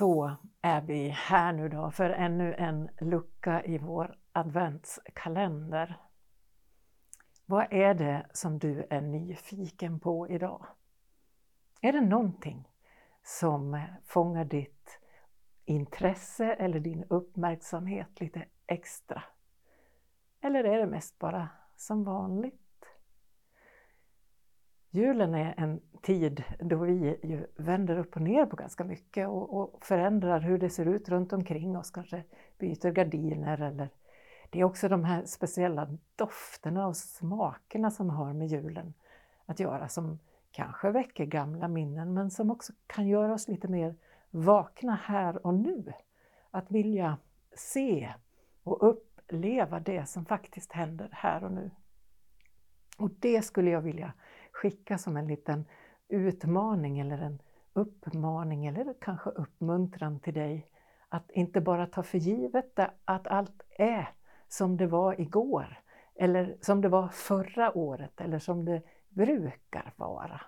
Så är vi här nu då för ännu en lucka i vår adventskalender. Vad är det som du är nyfiken på idag? Är det någonting som fångar ditt intresse eller din uppmärksamhet lite extra? Eller är det mest bara som vanligt? Julen är en tid då vi ju vänder upp och ner på ganska mycket och, och, förändrar hur det ser ut runt omkring oss, kanske byter gardiner eller det är också de här speciella dofterna och smakerna som har med julen att göra som kanske väcker gamla minnen men som också kan göra oss lite mer vakna här och nu. Att vilja se och uppleva det som faktiskt händer här och nu. Och det skulle jag vilja skicka som en liten utmaning eller en uppmaning eller kanske uppmuntran till dig att inte bara ta för givet att allt är som det var igår eller som det var förra året eller som det brukar vara.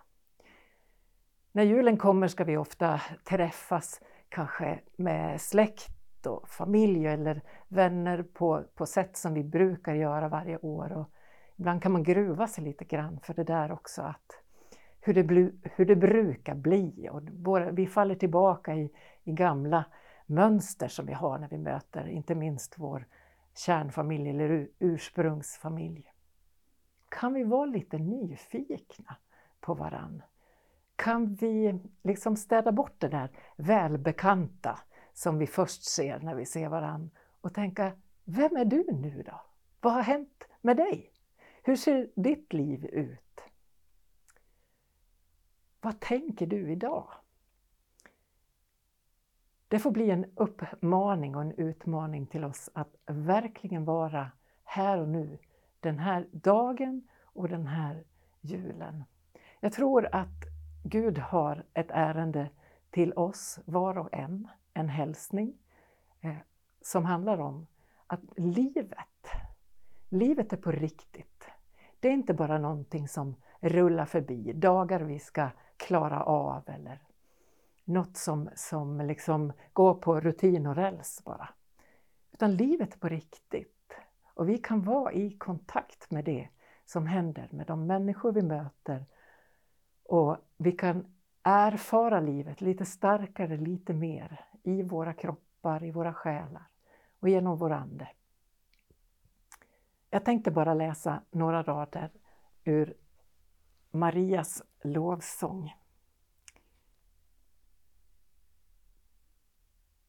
När julen kommer ska vi ofta träffas kanske med släkt och familj eller vänner på, på sätt som vi brukar göra varje år. Och ibland kan man gruva sig lite grann för det där också att hur det, hur det brukar bli. Och vi faller tillbaka i, i gamla mönster som vi har när vi möter inte minst vår kärnfamilj eller ursprungsfamilj. Kan vi vara lite nyfikna på varann? Kan vi liksom städa bort det där välbekanta som vi först ser när vi ser varann och tänka, vem är du nu då? Vad har hänt med dig? Hur ser ditt liv ut? Vad tänker du idag? Det får bli en uppmaning och en utmaning till oss att verkligen vara här och nu, den här dagen och den här julen. Jag tror att Gud har ett ärende till oss, var och en, en hälsning eh, som handlar om att livet, livet är på riktigt. Det är inte bara någonting som rullar förbi, dagar vi ska klara av eller något som, som liksom går på rutin och räls bara. Utan livet är på riktigt. Och vi kan vara i kontakt med det som händer, med de människor vi möter. Och vi kan erfara livet lite starkare, lite mer i våra kroppar, i våra själar och genom vår ande. Jag tänkte bara läsa några rader ur Marias lovsång.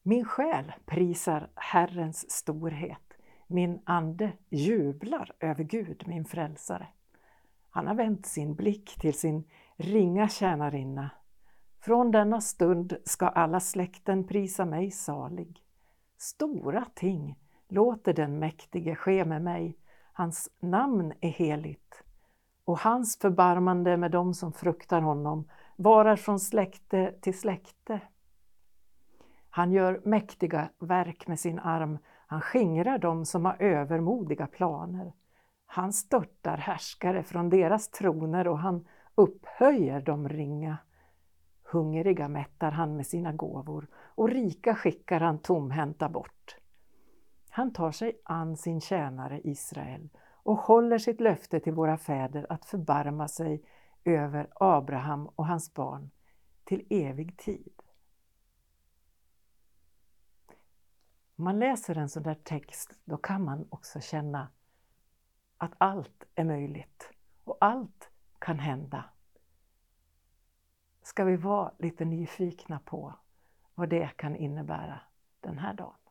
Min själ prisar Herrens storhet. Min ande jublar över Gud, min frälsare. Han har vänt sin blick till sin ringa tjänarinna. Från denna stund ska alla släkten prisa mig salig. Stora ting låter den mäktige ske med mig. Hans namn är heligt och hans förbarmande med dem som fruktar honom varar från släkte till släkte. Han gör mäktiga verk med sin arm, han skingrar dem som har övermodiga planer. Han störtar härskare från deras troner och han upphöjer de ringa. Hungriga mättar han med sina gåvor och rika skickar han tomhänta bort. Han tar sig an sin tjänare Israel och håller sitt löfte till våra fäder att förbarma sig över Abraham och hans barn till evig tid. Om man läser en sån där text, då kan man också känna att allt är möjligt och allt kan hända. Ska vi vara lite nyfikna på vad det kan innebära den här dagen?